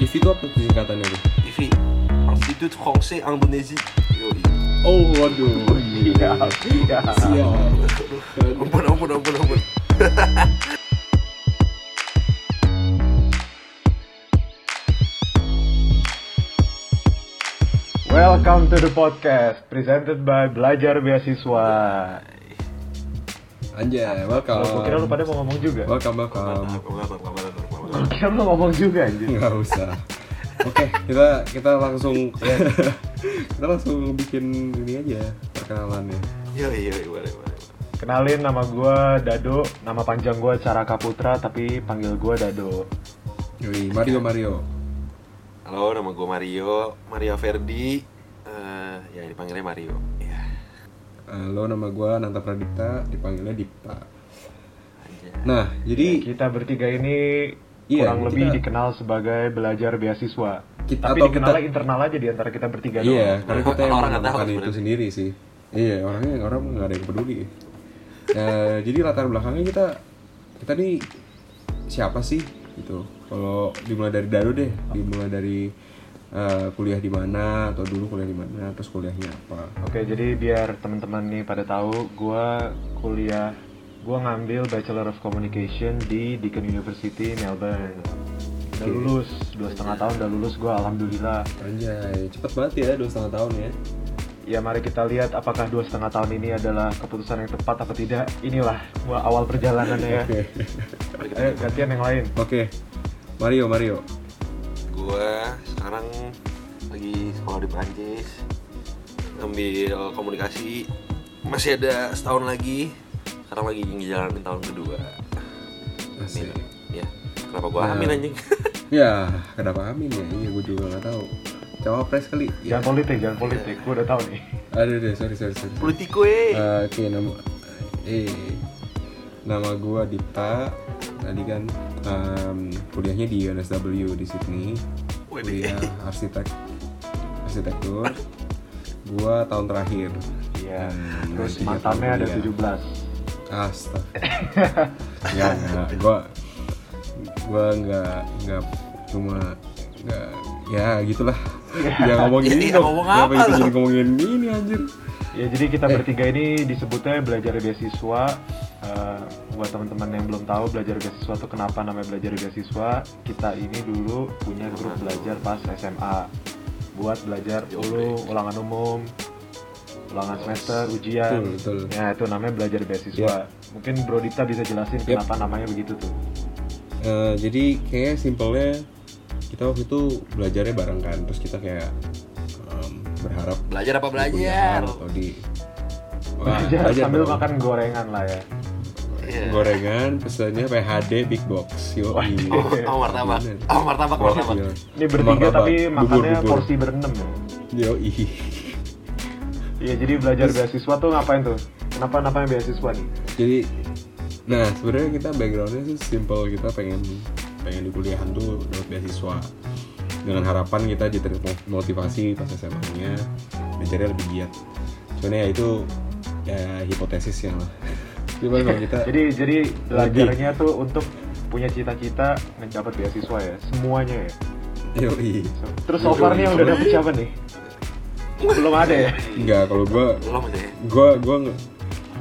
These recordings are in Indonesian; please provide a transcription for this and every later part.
IFI itu apa tuh singkatannya tuh? IFI Institut Français Indonésie Yoi. Oh, waduh. Iya, iya. Siap. Ampun ampun ampun ampun Welcome to the podcast presented by Belajar Beasiswa. Anjay, welcome. Gue kira lu pada mau ngomong juga. Welcome, welcome. Mantap, mantap, mantap, Gue lu ngomong juga anjir. Nggak usah. Oke, kita kita langsung kita langsung bikin ini aja perkenalannya. Yoi yoi boleh boleh Kenalin nama gue Dado, nama panjang gue Caraka Putra tapi panggil gue Dado. Yoi, Mario Mario. Halo nama gue Mario Mario Verdi Eh, Ya dipanggilnya Mario Ya Halo, nama gua Nanta Pradipta, dipanggilnya Dipta. Nah, jadi Kita bertiga ini Iya, kurang lebih kita- dikenal sebagai Belajar Beasiswa. Kita- tapi atau dikenalnya kita- internal aja di antara kita bertiga iya, doang. karena kita yang Orang nggak tahu menemukan itu sendiri sih. Iya, orangnya orang nggak ada yang peduli. Eh, jadi latar belakangnya kita kita nih siapa sih gitu. Kalau dimulai dari Dado deh, dimulai dari eh, kuliah di mana atau dulu kuliah di mana, terus kuliahnya apa. Oke, jadi biar teman-teman nih pada tahu, gua kuliah, gua ngambil Bachelor of Communication di Deakin University Melbourne. Udah Oke. lulus, dua setengah tahun udah lulus, gua alhamdulillah. Anjay, cepet banget ya dua setengah tahun ya. Ya mari kita lihat apakah dua setengah tahun ini adalah keputusan yang tepat apa tidak. Inilah gua awal perjalanannya ya. Oke, Ayo gantian yang lain. oke. Mario, Mario. Gue sekarang lagi sekolah di Prancis Ngambil komunikasi Masih ada setahun lagi Sekarang lagi ngejalanin tahun kedua Asik. Ya Kenapa gue Nah. amin anjing Ya, kenapa amin ya? Iya, gue juga nggak tahu. Cawapres kali. Ya. Jangan politik, jangan politik. Gua udah tahu nih. Aduh deh, sorry sorry sorry. Politiko eh Eh, Oke, nama eh nama gua Dipta. Tadi kan em, kuliahnya di UNSW di Sydney. Kuliah arsitek arsitektur. Gua tahun terakhir. Iya. Hmm, Terus mantannya ada kuliah. 17. Astaga. Enggak, enggak. Gua gua enggak enggak cuma enggak ya gitulah. Jangan ngomongin Jadi ini dong. ngomong Kenapa apa lo? jadi ngomongin ini anjir? Ya jadi kita Eh. bertiga ini disebutnya belajar beasiswa. Eh, buat teman-teman yang belum tahu belajar beasiswa itu kenapa namanya belajar beasiswa? Kita ini dulu punya grup belajar pas SMA. Buat belajar dulu ulangan umum, ulangan semester, ujian. Betul, betul. Ya itu namanya belajar beasiswa. Mungkin Bro Dita bisa jelasin Yep. kenapa namanya begitu tuh. Eh, jadi kayak simpelnya kita waktu itu belajarnya bareng kan terus kita kayak em, berharap Belajar apa belajar? atau di Wah, Belajar belajar sambil dong. makan gorengan lah ya. Iya. gorengan pesannya PHD big box yo Wah, Oh, oh martabak Oh martabak martabak Ini bertiga tapi makannya porsi berenam ya. yo Iya jadi belajar beasiswa tuh ngapain tuh? Kenapa namanya beasiswa nih? jadi nah sebenarnya kita backgroundnya sih simple kita pengen pengen di kuliahan tuh dapat beasiswa dengan harapan kita diterima motivasi pas SMA nya belajarnya lebih giat cuman ya itu ya hipotesisnya lah gimana kita Jadi jadi belajarnya tuh untuk punya cita-cita mendapat beasiswa ya, semuanya ya. Yoi. Terus so far nih yang udah dapet siapa nih? Belum ada ya? Enggak, kalau gue Belum deh gue gue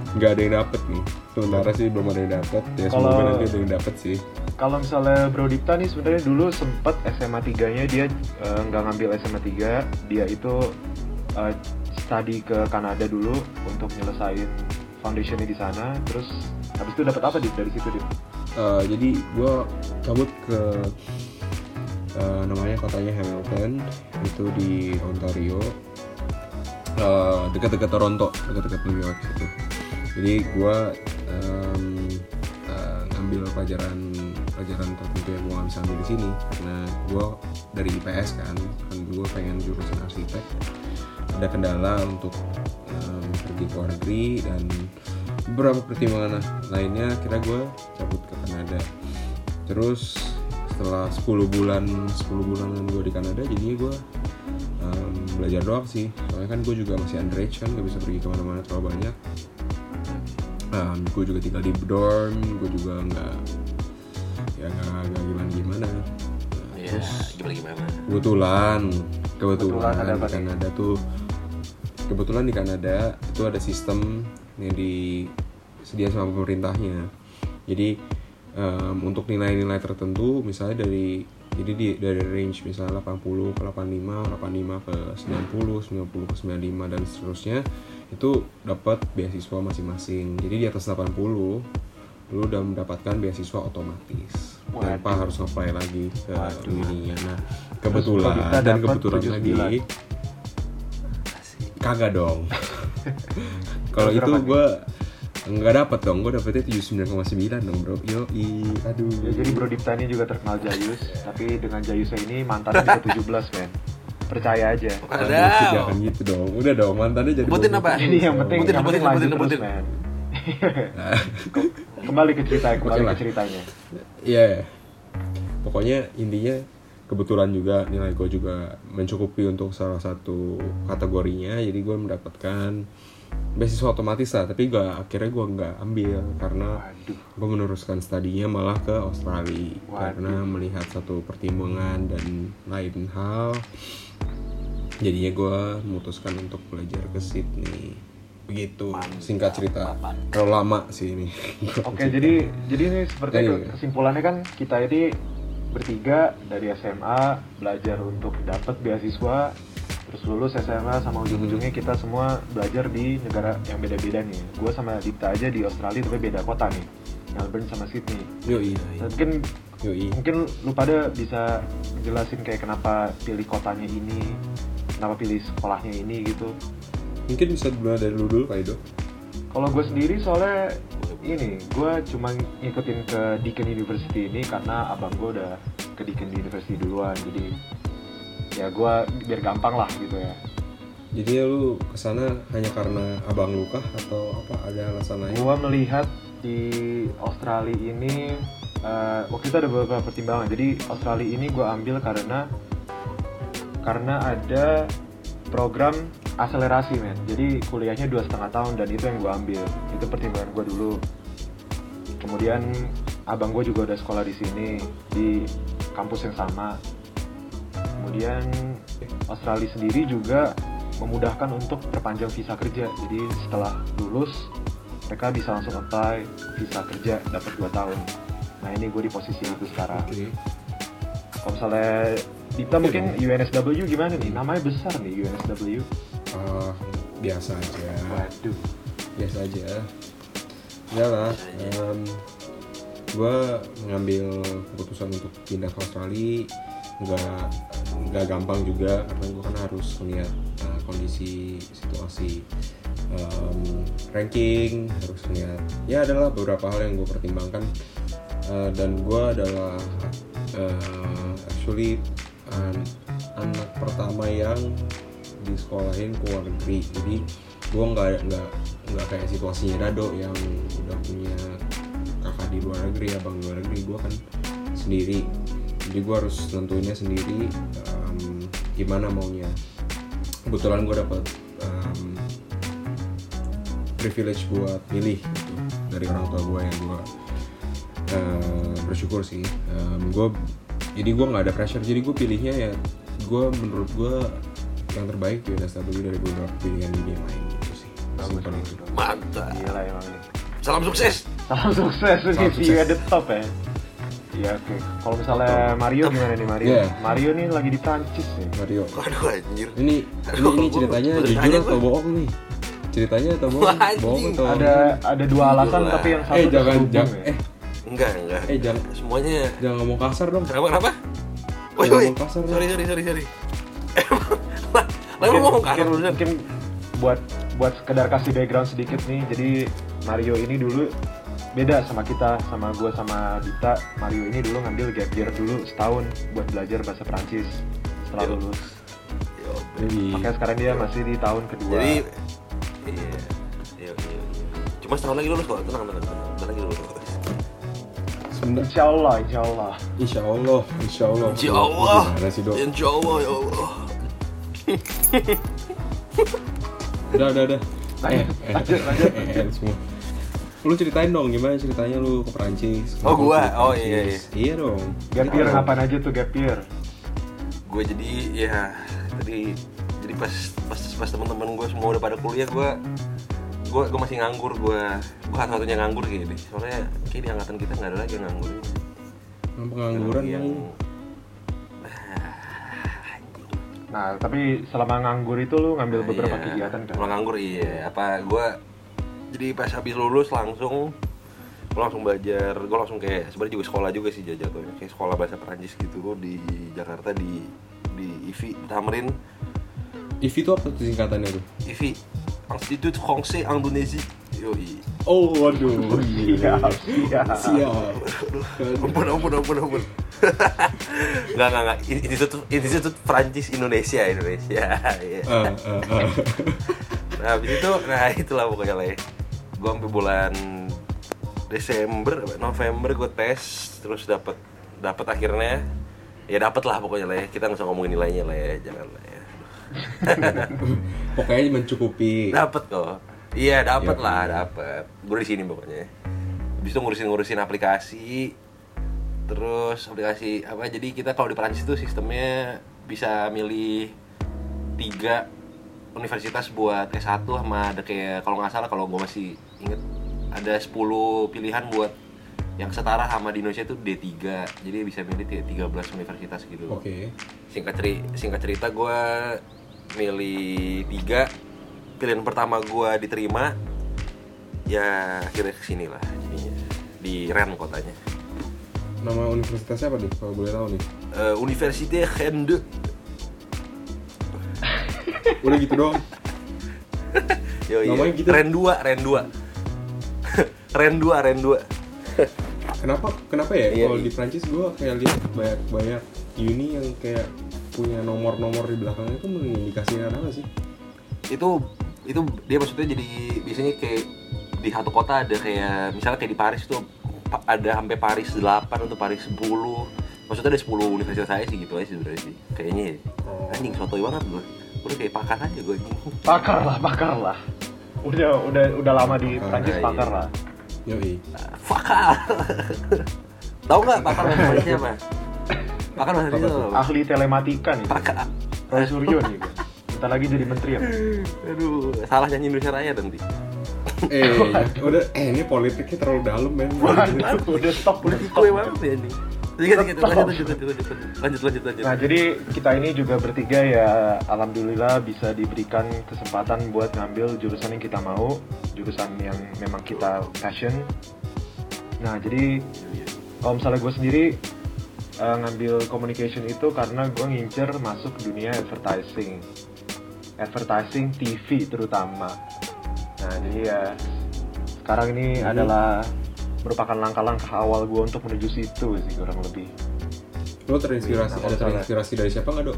nggak ada yang dapet nih. Sementara sih belum ada yang dapet. Ya semoga Kalau- nanti ada yang dapet sih. Kalau misalnya Bro Dipta nih sebenarnya dulu sempet SMA 3-nya dia eh, nggak ngambil SMA 3, dia itu eh, study ke Kanada dulu untuk nyelesain foundationnya di sana, terus habis itu dapat apa Dip dari situ Dip? Eh, jadi gue cabut ke eh, namanya kotanya Hamilton. Itu di Ontario Eh, dekat-dekat Toronto dekat-dekat New York itu jadi gue ngambil pelajaran pelajaran tertentu yang gue gak bisa ambil di sini. Karena gue dari IPS kan kan gue pengen jurusan arsitek. Ada kendala untuk em, pergi ke luar negeri dan beberapa pertimbangan lainnya kira gue cabut ke Kanada. Terus setelah 10 bulan 10 bulanan gue di Kanada jadinya gue belajar doang sih soalnya kan gue juga masih underage kan gak bisa pergi ke mana-mana terlalu banyak um, gue juga tinggal di dorm gue juga nggak ya nggak gimana gimana Iya Ya, gimana gimana. kebetulan kebetulan Kebetulan ada di? Kanada tuh kebetulan di Kanada itu ada sistem yang disediakan sama pemerintahnya jadi em, untuk nilai-nilai tertentu misalnya dari jadi di, dari range misalnya 80 ke 85 85 ke 90 90 ke 95 dan seterusnya itu dapat beasiswa masing-masing jadi di atas 80 lu udah mendapatkan beasiswa otomatis tanpa Waduh. harus apply lagi ke Waduh. ininya nah kebetulan dan kebetulan 79. lagi kagak dong kalau itu gue nggak dapat dong gue dapetnya 79,9 dong bro yo i aduh Ya, jadi Bro Dipta ini juga terkenal Jayus, tapi dengan Jayusnya ini mantannya bisa 17 men. Percaya aja. Wadaw. jangan gitu dong udah dong mantannya jadi bagus. apa? Ini yang penting, yang sebutin. men. Nah, Kembali ke cerita, kembali ke ceritanya. Iya, pokoknya intinya kebetulan juga nilai gue juga mencukupi untuk salah satu kategorinya, jadi gue mendapatkan beasiswa otomatis lah. Tapi gue akhirnya gue nggak ambil karena gue meneruskan studinya malah ke Australia Waduh. karena melihat satu pertimbangan dan lain hal. Jadinya gue memutuskan untuk belajar ke Sydney. Begitu singkat cerita. Terlalu lama sih ini. Oke, jadi jadi ini seperti itu. iya. Kesimpulannya kan kita ini bertiga dari SMA belajar untuk dapat beasiswa, terus lulus SMA sama ujung-ujungnya kita semua belajar di negara yang beda-beda nih. Gue sama Dipta aja di Australia tapi beda kota nih, Melbourne sama Sydney. Yoi. Mungkin Yoi. mungkin lu pada bisa jelasin kayak kenapa pilih kotanya ini, kenapa pilih sekolahnya ini gitu. Mungkin bisa dimulai dari lu dulu Pak Edo Kalau gue sendiri soalnya ini, gue cuma ngikutin ke Deakin University ini karena abang gue udah ke Deakin University duluan, jadi ya gue biar gampang lah gitu ya. Jadi ya lu ke sana hanya karena abang lu kah atau apa ada alasan lain? Gue melihat di Australia ini eh, waktu itu ada beberapa pertimbangan. Jadi Australia ini gue ambil karena karena ada program akselerasi men. Jadi kuliahnya dua setengah tahun dan itu yang gue ambil. Itu pertimbangan gue dulu. Kemudian abang gue juga udah sekolah di sini di kampus yang sama. Kemudian Australia sendiri juga memudahkan untuk perpanjang visa kerja. Jadi setelah lulus mereka bisa langsung apply visa kerja dapat 2 tahun. Nah ini gue di posisi itu sekarang. Oke. Kalau misalnya Dita mungkin UNSW gimana nih? Namanya besar nih UNSW. Ah, biasa aja. Waduh. Biasa aja. Ya lah. gue mengambil keputusan untuk pindah ke Australia nggak nggak gampang juga karena gue kan harus melihat uh, kondisi situasi um, ranking harus melihat ya adalah beberapa hal yang gue pertimbangkan. Uh, dan gue adalah uh, actually an- anak pertama yang disekolahin ke luar negeri. Jadi gue nggak nggak nggak kayak situasinya Dado yang udah punya kakak di luar negeri abang di luar negeri gue kan sendiri. Jadi gue harus nentuinnya sendiri um, gimana maunya kebetulan gue dapat um, privilege buat pilih gitu, dari orang tua gue yang gue uh, bersyukur sih gue jadi gue nggak ada pressure jadi gue pilihnya ya gue menurut gue yang terbaik di UNSW dari beberapa pilihan ini yang lain gitu sih Simpel bagus, itu bagus. Mantap. Gila emang nih. Salam sukses. Salam sukses Salam sukses. at the top ya. Iya oke. Kalau misalnya Mario gimana nih Mario? Iya. Mario nih lagi di Prancis nih. Mario Waduh anjir. ini ini, ini ceritanya jujur ditanya atau bohong nih ceritanya atau bohong bohong atau Ada ada dua alasan Gila. tapi yang satu eh jangan jangan ya. eh Enggak, enggak. eh jangan Semuanya jangan ngomong kasar dong Kenapa kenapa? Woi, woi. ngomong kasar, Sorry, sorry, sorry, sorry. Lah emang ngomong kasar mungkin buat buat sekedar kasih background sedikit nih. Jadi Mario ini dulu beda sama kita, sama gue sama Dita. Mario ini dulu ngambil gap year dulu setahun buat belajar bahasa Prancis setelah Yo. lulus. Yo, Makanya sekarang dia masih di tahun kedua. Jadi iya. Iya, iya, iya. Cuma setahun lagi lulus kok. Tenang, tenang, tenang. Bentar lagi lulus. Insya Allah, Insya Allah. insya Allah insya Allah Insya Allah. gimana sih dok Insya Allah, ya Allah. udah udah udah eh eh, lanjut, lanjut, eh, eh, semua lu ceritain dong gimana ceritanya lu ke Perancis Oh, gua? Oh, Perancis? iya, iya dong Gap year ngapain aja tuh gap year? gue jadi ya tadi jadi pas pas pas teman-teman gue semua udah pada kuliah gue gue gue masih nganggur gue gue satu-satunya nganggur gini soalnya kayak di angkatan kita nggak ada lagi yang nganggur pengangguran yang yang Nah, tapi selama nganggur itu lu ngambil Nah, beberapa iya. kegiatan kan? Kalau nganggur iya apa gue jadi pas habis lulus langsung gue langsung belajar gue langsung kayak sebenarnya juga sekolah juga sih jatuhnya kayak sekolah bahasa Perancis gitu di Jakarta di di IVI Tamrin IV itu apa tuh singkatannya tuh? IVI Institut Français Indonesia yoi Oh waduh. Siap, siap. Siap. ampun ampun ampun ampun nggak nggak nggak Institut Institut Perancis Indonesia Indonesia Iya. Ah, ah, ah. Nah, habis itu, nah itulah pokoknya lah ya. Gue sampai bulan Desember, November gue tes, terus dapat dapat akhirnya ya dapat lah pokoknya lah ya. Kita nggak usah ngomongin nilainya lah ya, jangan lah ya. Pokoknya mencukupi. Dapat kok. Iya dapat Iya. lah, dapat. Gue di sini pokoknya. Habis itu ngurusin-ngurusin aplikasi, terus aplikasi apa? Jadi kita kalau di Perancis itu sistemnya bisa milih tiga universitas buat S1 sama ada kayak kalau nggak salah kalau gue masih inget ada 10 pilihan buat yang setara sama di Indonesia itu D3 jadi bisa milih kayak 13 universitas gitu Oke. singkat ceri singkat cerita gue milih tiga pilihan pertama gue diterima ya akhirnya ke sini lah jadinya di Rennes kotanya Nama universitasnya apa nih? Kalau boleh tahu nih. Eh, Université Rennes 2 Udah gitu doang. Yo, iya. Namanya gitu? Ren 2, Ren 2 Ren 2, Ren 2 Kenapa? Kenapa ya? Iya, Kalau iya. di Prancis gue kayak lihat banyak banyak uni yang kayak punya nomor-nomor di belakangnya itu mengindikasikan apa sih? Itu itu dia maksudnya jadi biasanya kayak di satu kota ada kayak misalnya kayak di Paris tuh ada sampai Paris 8 atau Paris 10 maksudnya ada 10 universitas saya sih gitu aja sebenarnya sih kayaknya ya. Oh. anjing sotoy banget gue gue kayak pakar aja gue Pakar lah, pakar lah. Udah udah udah lama di Pakar, Prancis iya. pakar lah. Yoi. Fakar. Tahu nggak pakar bahasa Indonesia apa? Pakar bahasa Indonesia apa? Ahli telematika nih. Pakar. Roy Suryo nih. Bentar lagi jadi menteri ya. Aduh, salah nyanyi Indonesia Raya nanti. Eh, udah. Eh, ini politiknya terlalu dalam men. Udah stop, udah Politik stop. gue banget ya ini lanjut, lanjut, lanjut, lanjut, lanjut. Nah, jadi kita ini juga bertiga ya, alhamdulillah bisa diberikan kesempatan buat ngambil jurusan yang kita mau, jurusan yang memang kita passion. Nah, jadi kalau misalnya gue sendiri uh, ngambil communication itu karena gue ngincer masuk dunia advertising, advertising TV terutama. Nah, jadi ya sekarang ini hmm. adalah merupakan langkah-langkah awal gue untuk menuju situ sih kurang lebih Lo terinspirasi, Nah, ada terinspirasi dari siapa nggak dok?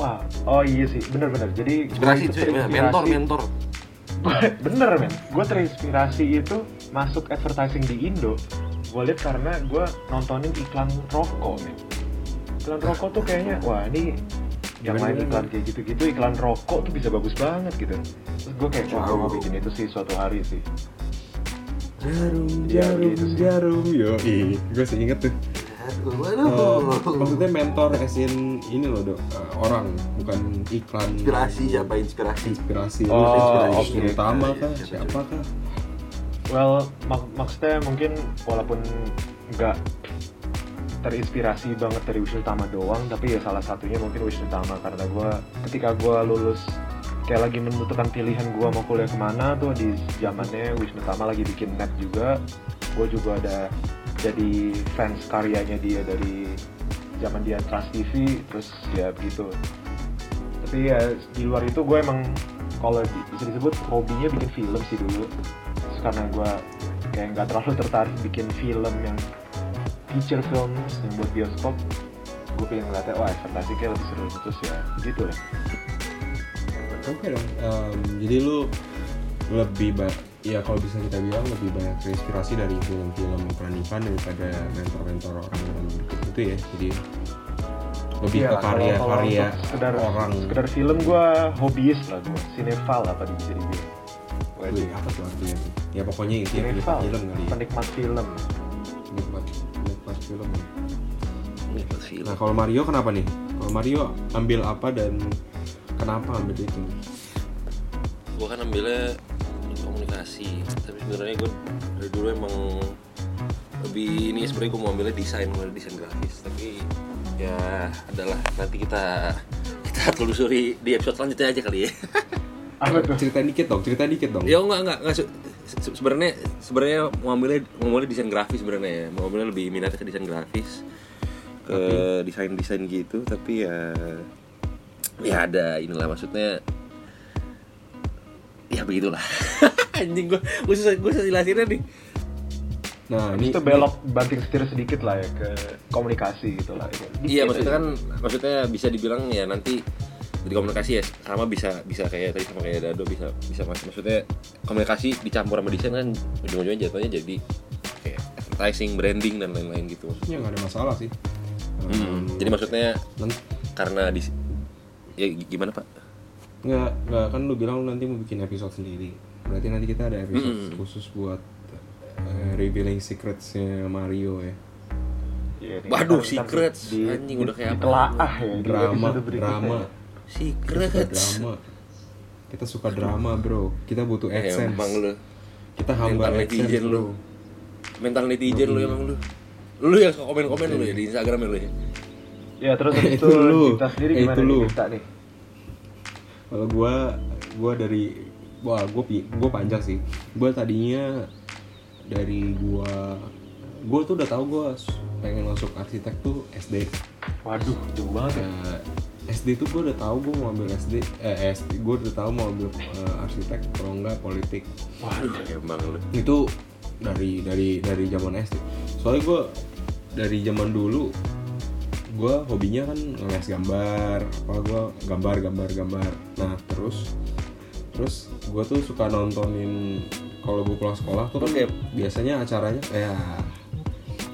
Wah, oh iya sih, bener-bener. Jadi Inspirasi itu cuy, mentor, mentor. bener men, gue terinspirasi itu masuk advertising di Indo. Gue lihat karena gue nontonin iklan rokok men. Iklan rokok tuh kayaknya, wah ini yang gimana? iklan kayak gitu-gitu, iklan rokok tuh bisa bagus banget gitu. Terus gue kayak, wah gue mau bikin itu sih suatu hari sih. Jarum, Ya, jarum, gitu sih. jarum. Yoi. Gue sih inget tuh. Aduh. maksudnya mentor as in ini loh dok eh, orang bukan iklan Inspirasi siapa inspirasi? inspirasi Oh, inspirasi oke. utama Iya, kah siapa, siapa kah Well, mak maksudnya mungkin walaupun nggak terinspirasi banget dari Wisnu Tama doang, tapi ya salah satunya mungkin Wisnu Tama karena gue ketika gue lulus kayak lagi menentukan pilihan gue mau kuliah ke mana tuh di zamannya Wisnu Tama lagi bikin net juga, gue juga ada jadi fans karyanya dia dari zaman dia Trans TV, terus ya begitu. Tapi ya di luar itu gue emang kalau bisa disebut hobinya bikin film sih dulu. Terus karena gue kayak nggak terlalu tertarik bikin film yang feature film yang buat bioskop gue pengen ngeliatnya wah advertising kayak lebih seru terus ya. Gitu lah oke dong Em, jadi lu lebih banyak ya kalau bisa kita bilang lebih banyak terinspirasi dari film-film iklan daripada mentor-mentor orang-orang itu ya jadi lebih Iya, ke karya-karya sekedar orang sekedar film gue hobiis lah gue sinefal apa bisa dibilang Wih, apa tuh artinya tuh? ya pokoknya itu ya sinefal film kali ya penikmat film penikmat penikmat film ya. Nikmat film. Nah kalau Mario kenapa nih? Kalau Mario ambil apa dan kenapa ambil itu? gue kan ambilnya komunikasi tapi sebenarnya gue dari dulu emang lebih ini sebenarnya gue mau ambilnya desain gue desain grafis tapi ya adalah nanti kita kita telusuri di episode selanjutnya aja kali ya Apa tuh? Cerita dikit dong, cerita dikit dong. ya enggak enggak enggak se- se- sebenarnya sebenarnya mau ambilnya mau ambilnya desain grafis sebenarnya ya mau ambilnya lebih minatnya ke desain grafis ke desain desain gitu tapi ya ya ada inilah maksudnya ya begitulah anjing gue gue susah gue susah jelasinnya nih Nah ini itu belok banting setir sedikit lah ya ke komunikasi gitu lah ya. iya Dikit maksudnya aja. kan maksudnya bisa dibilang ya nanti di komunikasi ya sama bisa bisa kayak tadi sama kayak Dado bisa bisa mas maksudnya komunikasi dicampur sama desain kan ujung-ujungnya jatuhnya jadi kayak advertising branding dan lain-lain gitu ya nggak ada masalah sih. Hmm, jadi maksudnya karena di ya gimana pak nggak nggak kan lu bilang lu nanti mau bikin episode sendiri. Berarti nanti kita ada episode Mm-mm. khusus buat eh, revealing secretsnya Mario ya. Iya, nih, Waduh, secrets. di- Anjing, di- udah kayak apa? ditelaah ya di Drama, drama. Kita suka secrets drama. Kita suka drama bro. Kita butuh Eh, AdSense. emang lu Kita hamba mental netizen lu mental netizen lu emang lu lu yang suka komen-komen lu ya di Instagram ya lu ya Ya terus Itu itu lu. kita sendiri Eh, gimana itu nih lu. kita nih? Kalau gua gua dari wah gua pi- gua panjang sih. Gua tadinya dari gua gua tuh udah tahu gua s- pengen masuk arsitek tuh SD. Waduh, jauh banget ya. Ya, SD tuh gua udah tahu gua mau ambil SD eh SD gua udah tahu mau ambil eh, arsitek kalau enggak politik. waduh emang lu Itu dari dari dari zaman SD. Soalnya gua dari zaman dulu gua hobinya kan ngeles gambar apa gua gambar gambar gambar. Nah terus terus gua tuh suka nontonin kalau gue pulang sekolah tuh kan Oke. biasanya acaranya ya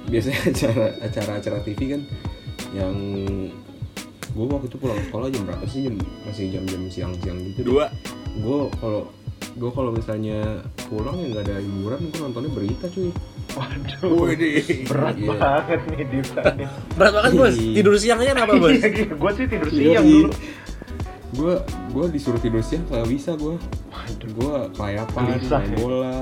biasanya acara acara acara TV kan yang gue waktu itu pulang sekolah jam berapa sih? Jam masih jam-jam siang-siang gitu. Dua. Gue kalau gue kalau misalnya pulang ya nggak ada hiburan gue nontonnya berita cuy Waduh. Wih, Berat Iya. banget nih Dita nih. berat banget bos Ih. tidur siangnya kenapa bos gue sih tidur Iya, siang iya. dulu. gue gue disuruh tidur siang kagak bisa gue Waduh. gue kelayapan Gelisah main ya? bola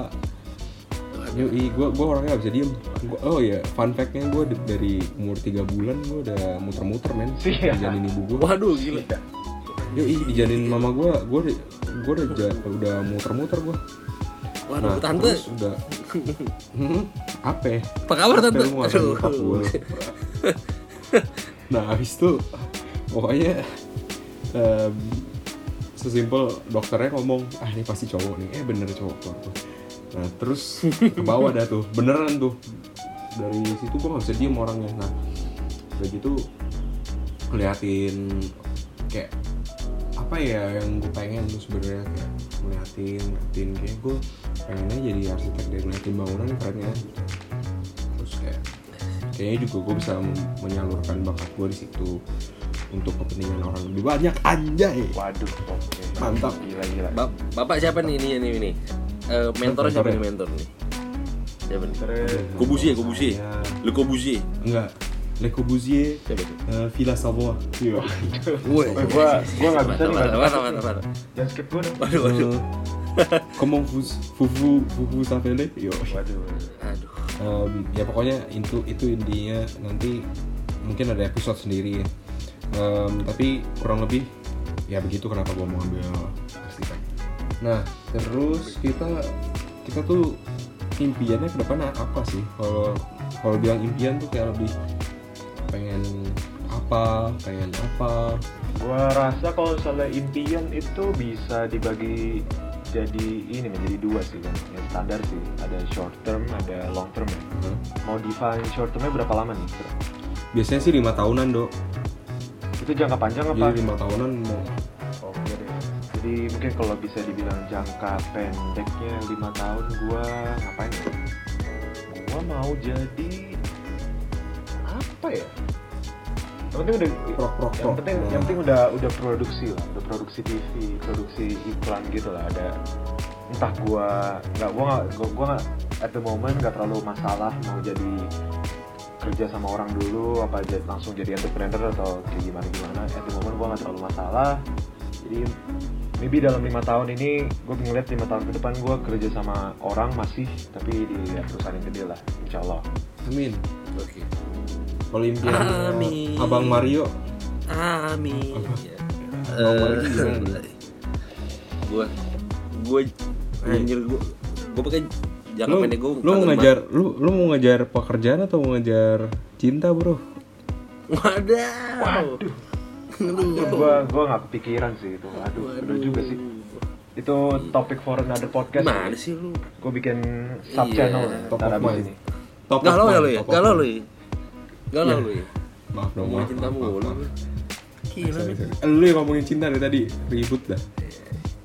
Yoi, gue gue orangnya gak bisa diem Gua- oh ya fun factnya gue dari umur 3 bulan gue udah muter-muter men Siap. dijanin ibu gue waduh gila Yoi, dijanin mama gue gue gue udah udah muter-muter gue waduh tante. terus udah. Hmm, apa? Apa kabar tante? gue? nah habis itu pokoknya em, sesimpel dokternya ngomong ah ini pasti cowok nih. Eh bener cowok keluar tuh nah terus ke bawah dah tuh beneran tuh. Dari situ gue nggak bisa diem orangnya. Nah udah gitu ngeliatin kayak apa ya yang gue pengen tuh sebenarnya kayak ngeliatin ngeliatin kayak gue pengennya jadi arsitek dari ngeliatin bangunan keren ya gitu. terus kayak kayaknya juga gue bisa men- menyalurkan bakat gue di situ untuk kepentingan orang lebih banyak anjay Waduh, oke. Mantap. Gila gila. Bap- bapak siapa nih ini ini ini Eh, mentornya siapa Mentornya. nih mentor nih siapa nih Terus Corbusier Corbusier Saya- Le Corbusier enggak Le Corbusier uh, Villa Savoie Iya. Woi, Eh, gua gua nggak bisa nih. Mana, mana, mana. Jangan skip dong. Waduh, waduh. Euh, comment vous vous vous vous, vous appelez Yo. Waduh. Aduh. Em, ya pokoknya itu itu intinya nanti mungkin ada episode sendiri ya. Em, tapi kurang lebih ya begitu kenapa gue mau ambil arsitek nah terus kita kita tuh impiannya ke depan apa sih kalau kalau bilang impian tuh kayak lebih pengen apa pengen apa Gua rasa kalau misalnya impian itu bisa dibagi jadi ini menjadi dua sih kan. Yang standar sih, ada short term, ada long term ya. Hah? Mau define short termnya berapa lama nih? kira? biasanya sih lima tahunan dok Itu jangka panjang apa? jadi lima tahunan mau Oke deh. Jadi mungkin kalau bisa dibilang jangka pendeknya lima tahun gua ngapain ya? Gua mau jadi apa ya? Yang penting udah prok prok yang prok penting yang penting udah udah produksi lah, udah produksi TV, produksi iklan gitu lah. Ada entah gua nggak gua nggak gua, gua nggak at the moment nggak terlalu masalah mau jadi kerja sama orang dulu apa aja langsung jadi entrepreneur atau kayak gimana gimana at the moment gue nggak terlalu masalah jadi maybe dalam lima tahun ini gue ngeliat lima tahun ke depan gue kerja sama orang masih tapi di perusahaan yang gede lah insya Allah Amin. Oke. Kalau impian Amin. Abang Mario Amin. Apa? Ya. Bang Mario gimana? gue gue anjir gue gue pakai jangka lu, pendek gue lu mau ngajar lu lu mau ngajar pekerjaan atau mau ngajar cinta bro waduh gue gue nggak kepikiran sih itu aduh bener juga sih itu topik for another podcast gimana sih lu gue bikin sub channel Iya. Top of mind. ini Top of galau ya mind, lu ya top of galau mind. lu ya galau lu ya maaf dong ngomongin cinta mulu. gila. Eh, lu yang ngomongin cinta dari tadi. Ribut dah.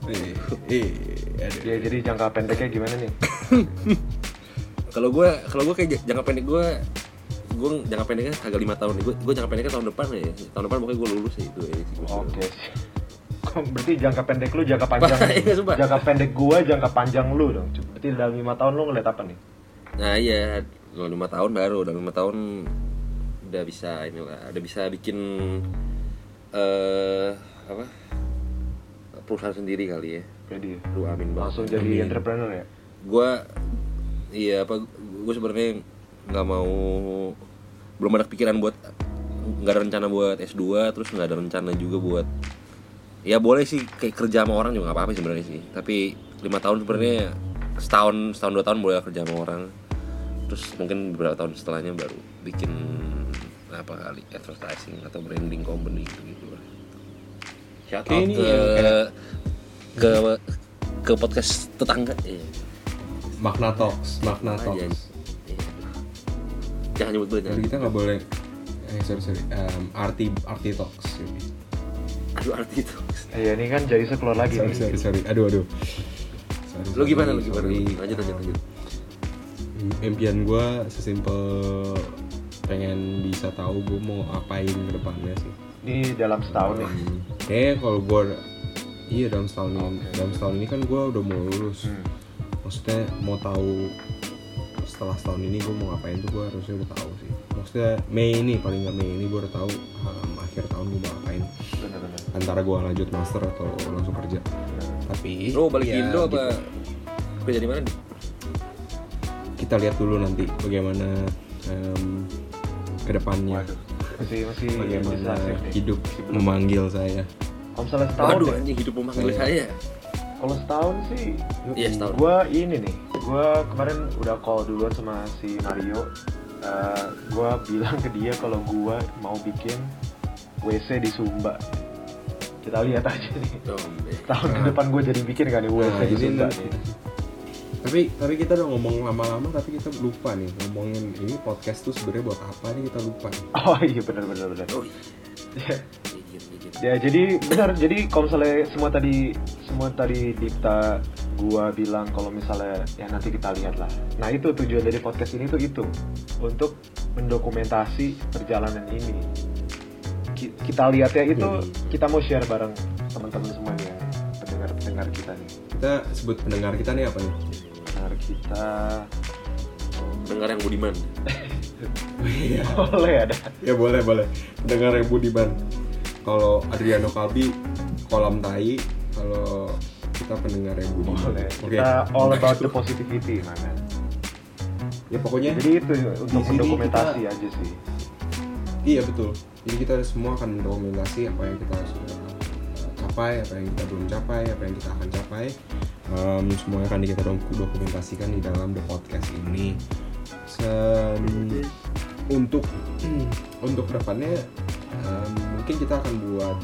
Eh eh ya jadi jangka pendeknya gimana nih? Kalau gue kalau gue kayak jangka pendek gue gue jangka pendeknya agak lima tahun. Gue gue jangka pendeknya tahun depan ya. Tahun depan pokoknya gue lulus ya itu ya oke. Kok berarti jangka pendek lu jangka panjang? Iya, sumpah. jangka pendek gua jangka panjang lu dong. Berarti dalam lima tahun lu ngeliat apa nih? Nah iya. Kalau lima tahun baru dalam lima tahun udah bisa inilah udah bisa bikin eh apa? Perusahaan sendiri kali ya. Jadi lu amin banget. Langsung jadi Amin. entrepreneur ya? Gue iya apa gue sebenarnya nggak mau belum ada pikiran buat nggak ada rencana buat S2 terus nggak ada rencana juga buat ya boleh sih kayak kerja sama orang juga nggak apa-apa sebenarnya sih. Tapi lima tahun sebenarnya setahun setahun dua tahun boleh kerja sama orang terus mungkin beberapa tahun setelahnya baru bikin apa kali advertising atau branding company gitu gitu lah shout Kayak out ini ke ya, ke ke podcast tetangga iya Makna Talks, Makna. Talks. Iya. Jangan nyebut jangan. kita nggak boleh eh sorry sorry um, arti arti talks Aduh arti itu. iya ini kan jadi keluar lagi sorry nih sorry sorry aduh aduh Sorry, Lu sorry, gimana lu gimana? Lanjut lanjut lanjut. Impian gue sesimpel pengen bisa tahu gue mau apain ke depannya sih. Ini dalam setahun nih? Hmm, kayaknya kalau gue iya dalam setahun ini. Dalam setahun ini kan gue udah mau lulus. Hmm. maksudnya mau tahu setelah setahun ini gue mau ngapain tuh gue harusnya udah tahu sih. Maksudnya Mei ini paling nggak Mei ini gue udah tahu um, akhir tahun gue mau ngapain. Bener-bener antara gue lanjut master atau langsung kerja. Tapi Lu balik ya, Indo apa gitu. kerja di mana? Di? Kita lihat dulu nanti bagaimana um, ke depannya waduh masih masih bagaimana legislatif nih. hidup Masih memanggil saya kalau misalnya setahun Waduh ya, anjing hidup memanggil Saya- saya. kalau setahun sih Iya setahun. gue ini nih gue kemarin udah call duluan sama si Mario Eh, gue bilang ke dia kalau gue mau bikin WC di Sumba kita lihat aja nih Oh, eh. tahun ke depan gue jadi bikin kan nih WC Nah, di ini Sumba nanti. nih. Tapi tapi kita udah ngomong lama-lama tapi kita lupa nih ngomongin ini podcast tuh sebenarnya buat apa nih kita lupa nih. oh iya benar benar benar. Oh iya. Ya, Iya, iya, iya. ya jadi benar. Jadi kalau misalnya semua tadi semua tadi Dipta gua bilang kalau misalnya ya nanti kita lihat lah nah itu tujuan dari podcast ini tuh itu untuk mendokumentasi perjalanan ini. Ki- kita lihat ya itu Jadi- kita mau share bareng teman-teman semua nih yang pendengar pendengar kita nih. Kita sebut pendengar kita nih apa nih pendengar kita. Dengar yang budiman. Iya. boleh ada. Ya boleh boleh. Pendengar yang budiman. Kalau Adriano Kalbi kolam tai. Kalau kita pendengar yang budiman. Boleh. Oke. Kita all about the positivity mana ya pokoknya jadi itu untuk mendokumentasi kita- aja sih. Iya betul. Jadi kita semua akan mendokumentasi apa yang kita sudah capai, apa yang kita belum capai, apa yang kita akan capai. Um, semuanya akan kita dok- dokumentasikan di dalam the podcast ini. Se- untuk untuk ke depannya um, mungkin kita akan buat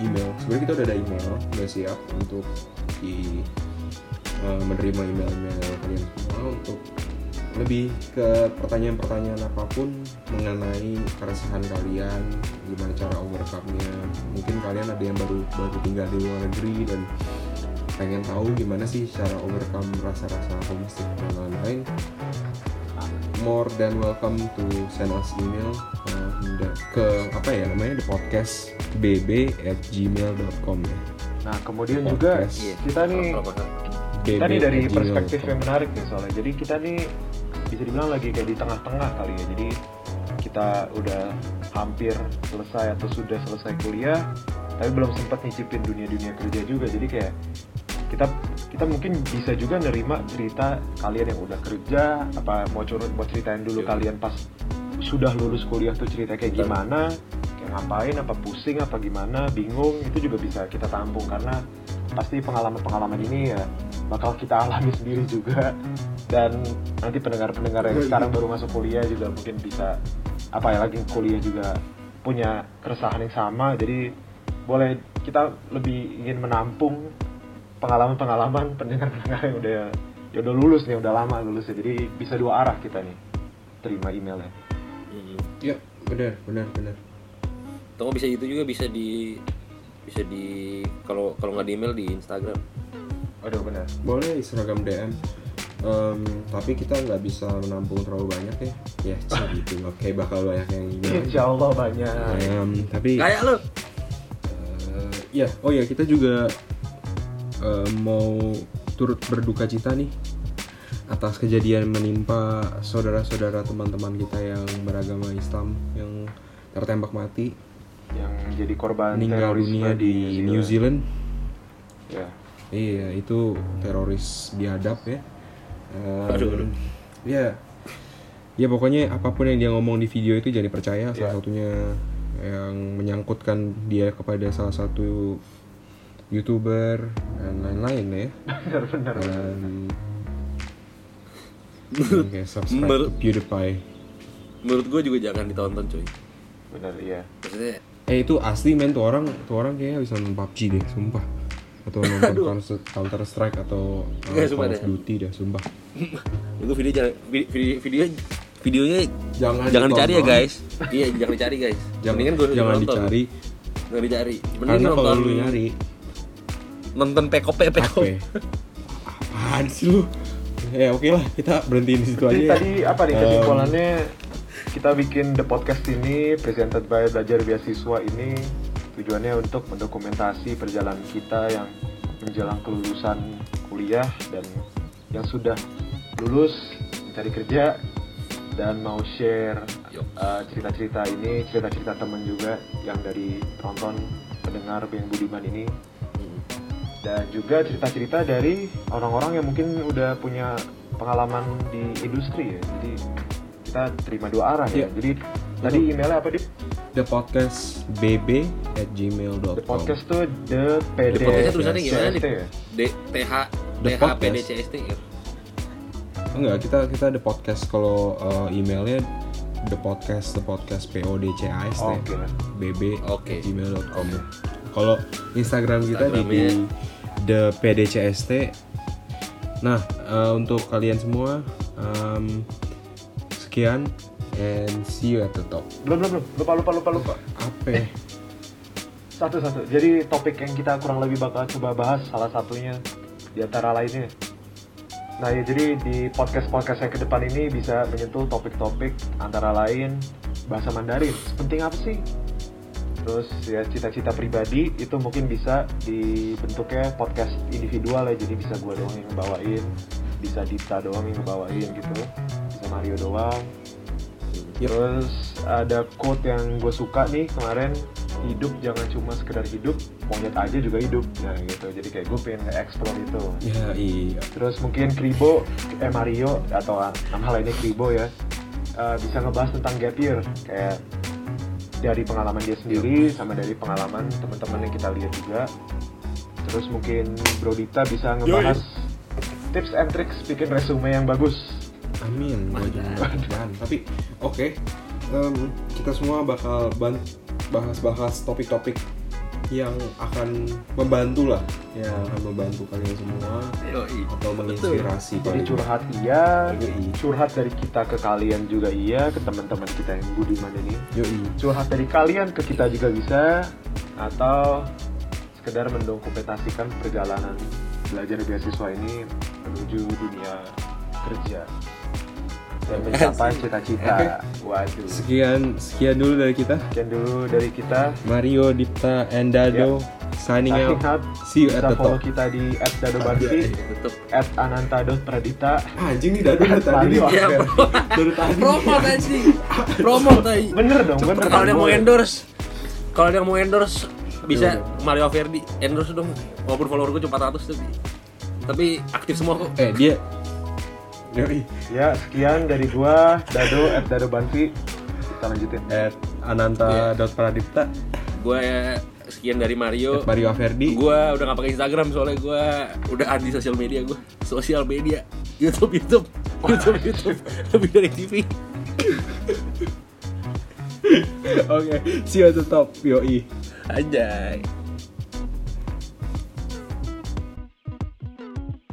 email. Sebenarnya kita udah ada email, udah siap untuk di uh, menerima email-email kalian semua untuk lebih ke pertanyaan-pertanyaan apa pun mengenai keresahan kalian, gimana cara overcome-nya. Mungkin kalian ada yang baru baru tinggal di luar negeri dan pengen tahu gimana sih cara overcome rasa-rasa homesick dan lain-lain. More than welcome to send us email da- ke apa ya namanya the podcast bb at gmail.com ya. nah kemudian juga Podcast. Iya. kita nih kita nih dari perspektif yang menarik nih soalnya jadi kita nih bisa dibilang lagi kayak di tengah-tengah kali ya jadi kita udah hampir selesai atau sudah selesai kuliah tapi belum sempat nyicipin dunia-dunia kerja juga jadi kayak kita kita mungkin bisa juga nerima cerita kalian yang udah kerja apa mau curut mau ceritain dulu Iya. kalian pas sudah lulus kuliah tuh cerita kayak gimana kayak ngapain apa pusing apa gimana bingung itu juga bisa kita tampung karena pasti pengalaman-pengalaman ini ya bakal kita alami sendiri juga. Dan nanti pendengar-pendengar yang sekarang baru masuk kuliah juga mungkin bisa apa ya lagi kuliah juga punya keresahan yang sama. Jadi boleh kita lebih ingin menampung pengalaman-pengalaman pendengar-pendengar yang udah ya udah lulus nih udah lama lulus ya jadi bisa dua arah kita nih terima emailnya. Hmm. ya benar benar benar. Atau nggak bisa itu juga bisa di bisa di kalau kalau nggak di email di Instagram. aduh benar. Boleh seragam DM Em, tapi kita nggak bisa menampung terlalu banyak ya. Ya cah gitu. Oke bakal banyak yang email. Insya Allah banyak. Em, tapi Kayak lo. eh, ya oh ya kita juga eh, mau turut berduka cita nih atas kejadian menimpa saudara-saudara teman-teman kita yang beragama Islam yang tertembak mati yang jadi korban meninggal terorisme dunia di New Zealand ya Iya, itu teroris biadab ya. Em, Aduh, aduh. Ya, ya pokoknya apa pun yang dia ngomong di video itu jangan dipercaya. Salah Ya. satunya yang menyangkutkan dia kepada salah satu youtuber dan lain-lain ya. benar-benar Dan yang kayak subscribe PewDiePie. Menurut gue juga jangan ditonton cuy. benar iya Maksudnya Eh itu asli men tuh orang tuh orang kayaknya bisa nonton PUBG deh, sumpah. Atau nonton Counter Strike atau uh, Nggak, Call of deh. Duty dah, sumpah. itu video jangan video video videonya Jangan jangan dicari ya guys. iya jangan dicari guys. jangan Mendingan gue jangan nonton. dicari Jangan dicari. Mending karena kalau nonton lu nyari nonton pekope apa pekope. ya? apaan sih lu ya oke lah kita berhentiin di situ aja Jadi ya. tadi apa nih kesimpulannya kita bikin the podcast ini presented by belajar beasiswa ini tujuannya untuk mendokumentasi perjalanan kita yang menjelang kelulusan kuliah dan yang sudah lulus mencari kerja dan mau share uh, cerita-cerita ini cerita-cerita temen juga yang dari penonton pendengar yang budiman ini. Dan juga cerita-cerita dari orang-orang yang mungkin udah punya pengalaman di industri ya jadi kita terima dua arah ya Iya. jadi tadi emailnya apa di the podcast bb at gmail.com the podcast tuh the PD The podcastnya tulisannya gimana nih? Ya? D T H The T H P D podcast. C S T ya. enggak kita kita the podcast kalau uh, emailnya the podcast the podcast p o d c a s t Oke lah. bb Oke. at gmail.com kalau instagram kita di. The pdcst nah uh, untuk kalian semua um, sekian and see you at the top. Belum belum belum. Lupa lupa lupa lupa. Apa? Ya? satu satu. Jadi topik yang kita kurang lebih bakal coba bahas salah satunya di antara lainnya. Nah ya jadi di podcast podcast yang ke depan ini bisa menyentuh topik-topik antara lain bahasa Mandarin. Penting apa sih terus ya cita-cita pribadi itu mungkin bisa dibentuknya podcast individual ya. Jadi bisa gua doang yang bawain bisa Dita doang yang bawain gitu bisa Mario doang. Terus ada quote yang gue suka nih kemarin hidup jangan cuma sekedar hidup monyet aja juga hidup. Nah gitu. Jadi kayak gue pengen nge-explore itu. Ya iya terus mungkin Kribo eh Mario atau nama lainnya Kribo ya eh, bisa ngebahas tentang gap year. Kayak dari pengalaman dia sendiri sama dari pengalaman teman-teman yang kita lihat juga. Terus mungkin Bro Dita bisa ngebahas tips and tricks bikin resume yang bagus. Amin, Apaan. Tapi oke, em, kita semua bakal bahas-bahas topik-topik yang akan membantu lah, yang akan membantu kalian semua Yoi. atau menginspirasi Jadi kalian. curhat iya, Yoi. curhat dari kita ke kalian juga iya, ke teman-teman kita yang budiman ini. Yoi. Curhat dari kalian ke kita juga bisa, atau sekedar mendokumentasikan perjalanan belajar beasiswa ini menuju dunia kerja dan mencapai cita-cita. Waduh. Sekian sekian dulu dari kita. Sekian dulu dari kita. Mario, Dipta, and Dado. signing out. Out. See you at the top. kita di @dadobansi, Tutup. @ananta.pradita. Anjing nih dadu dari tadi nih. Mario. Ya, bro. Dari tadi. Promo tadi. Promo tadi. Bener dong, bener. Kalau ada yang mau endorse, kalau ada yang mau endorse bisa? Mario Verdi endorse dong. Walaupun follower gue cuma 400 tapi tapi aktif semua kok. Eh dia Yoi, Ya, sekian dari gua, Dado, @dadobansi. Kita lanjutin. at ananta.pradipta Gue sekian dari Mario. at Mario Averdi Gue udah gak pakai Instagram soalnya gue udah anti sosial media gue. Sosial media, YouTube, YouTube, YouTube, YouTube, lebih dari TV. Oke, see you at the top, yoi Anjay.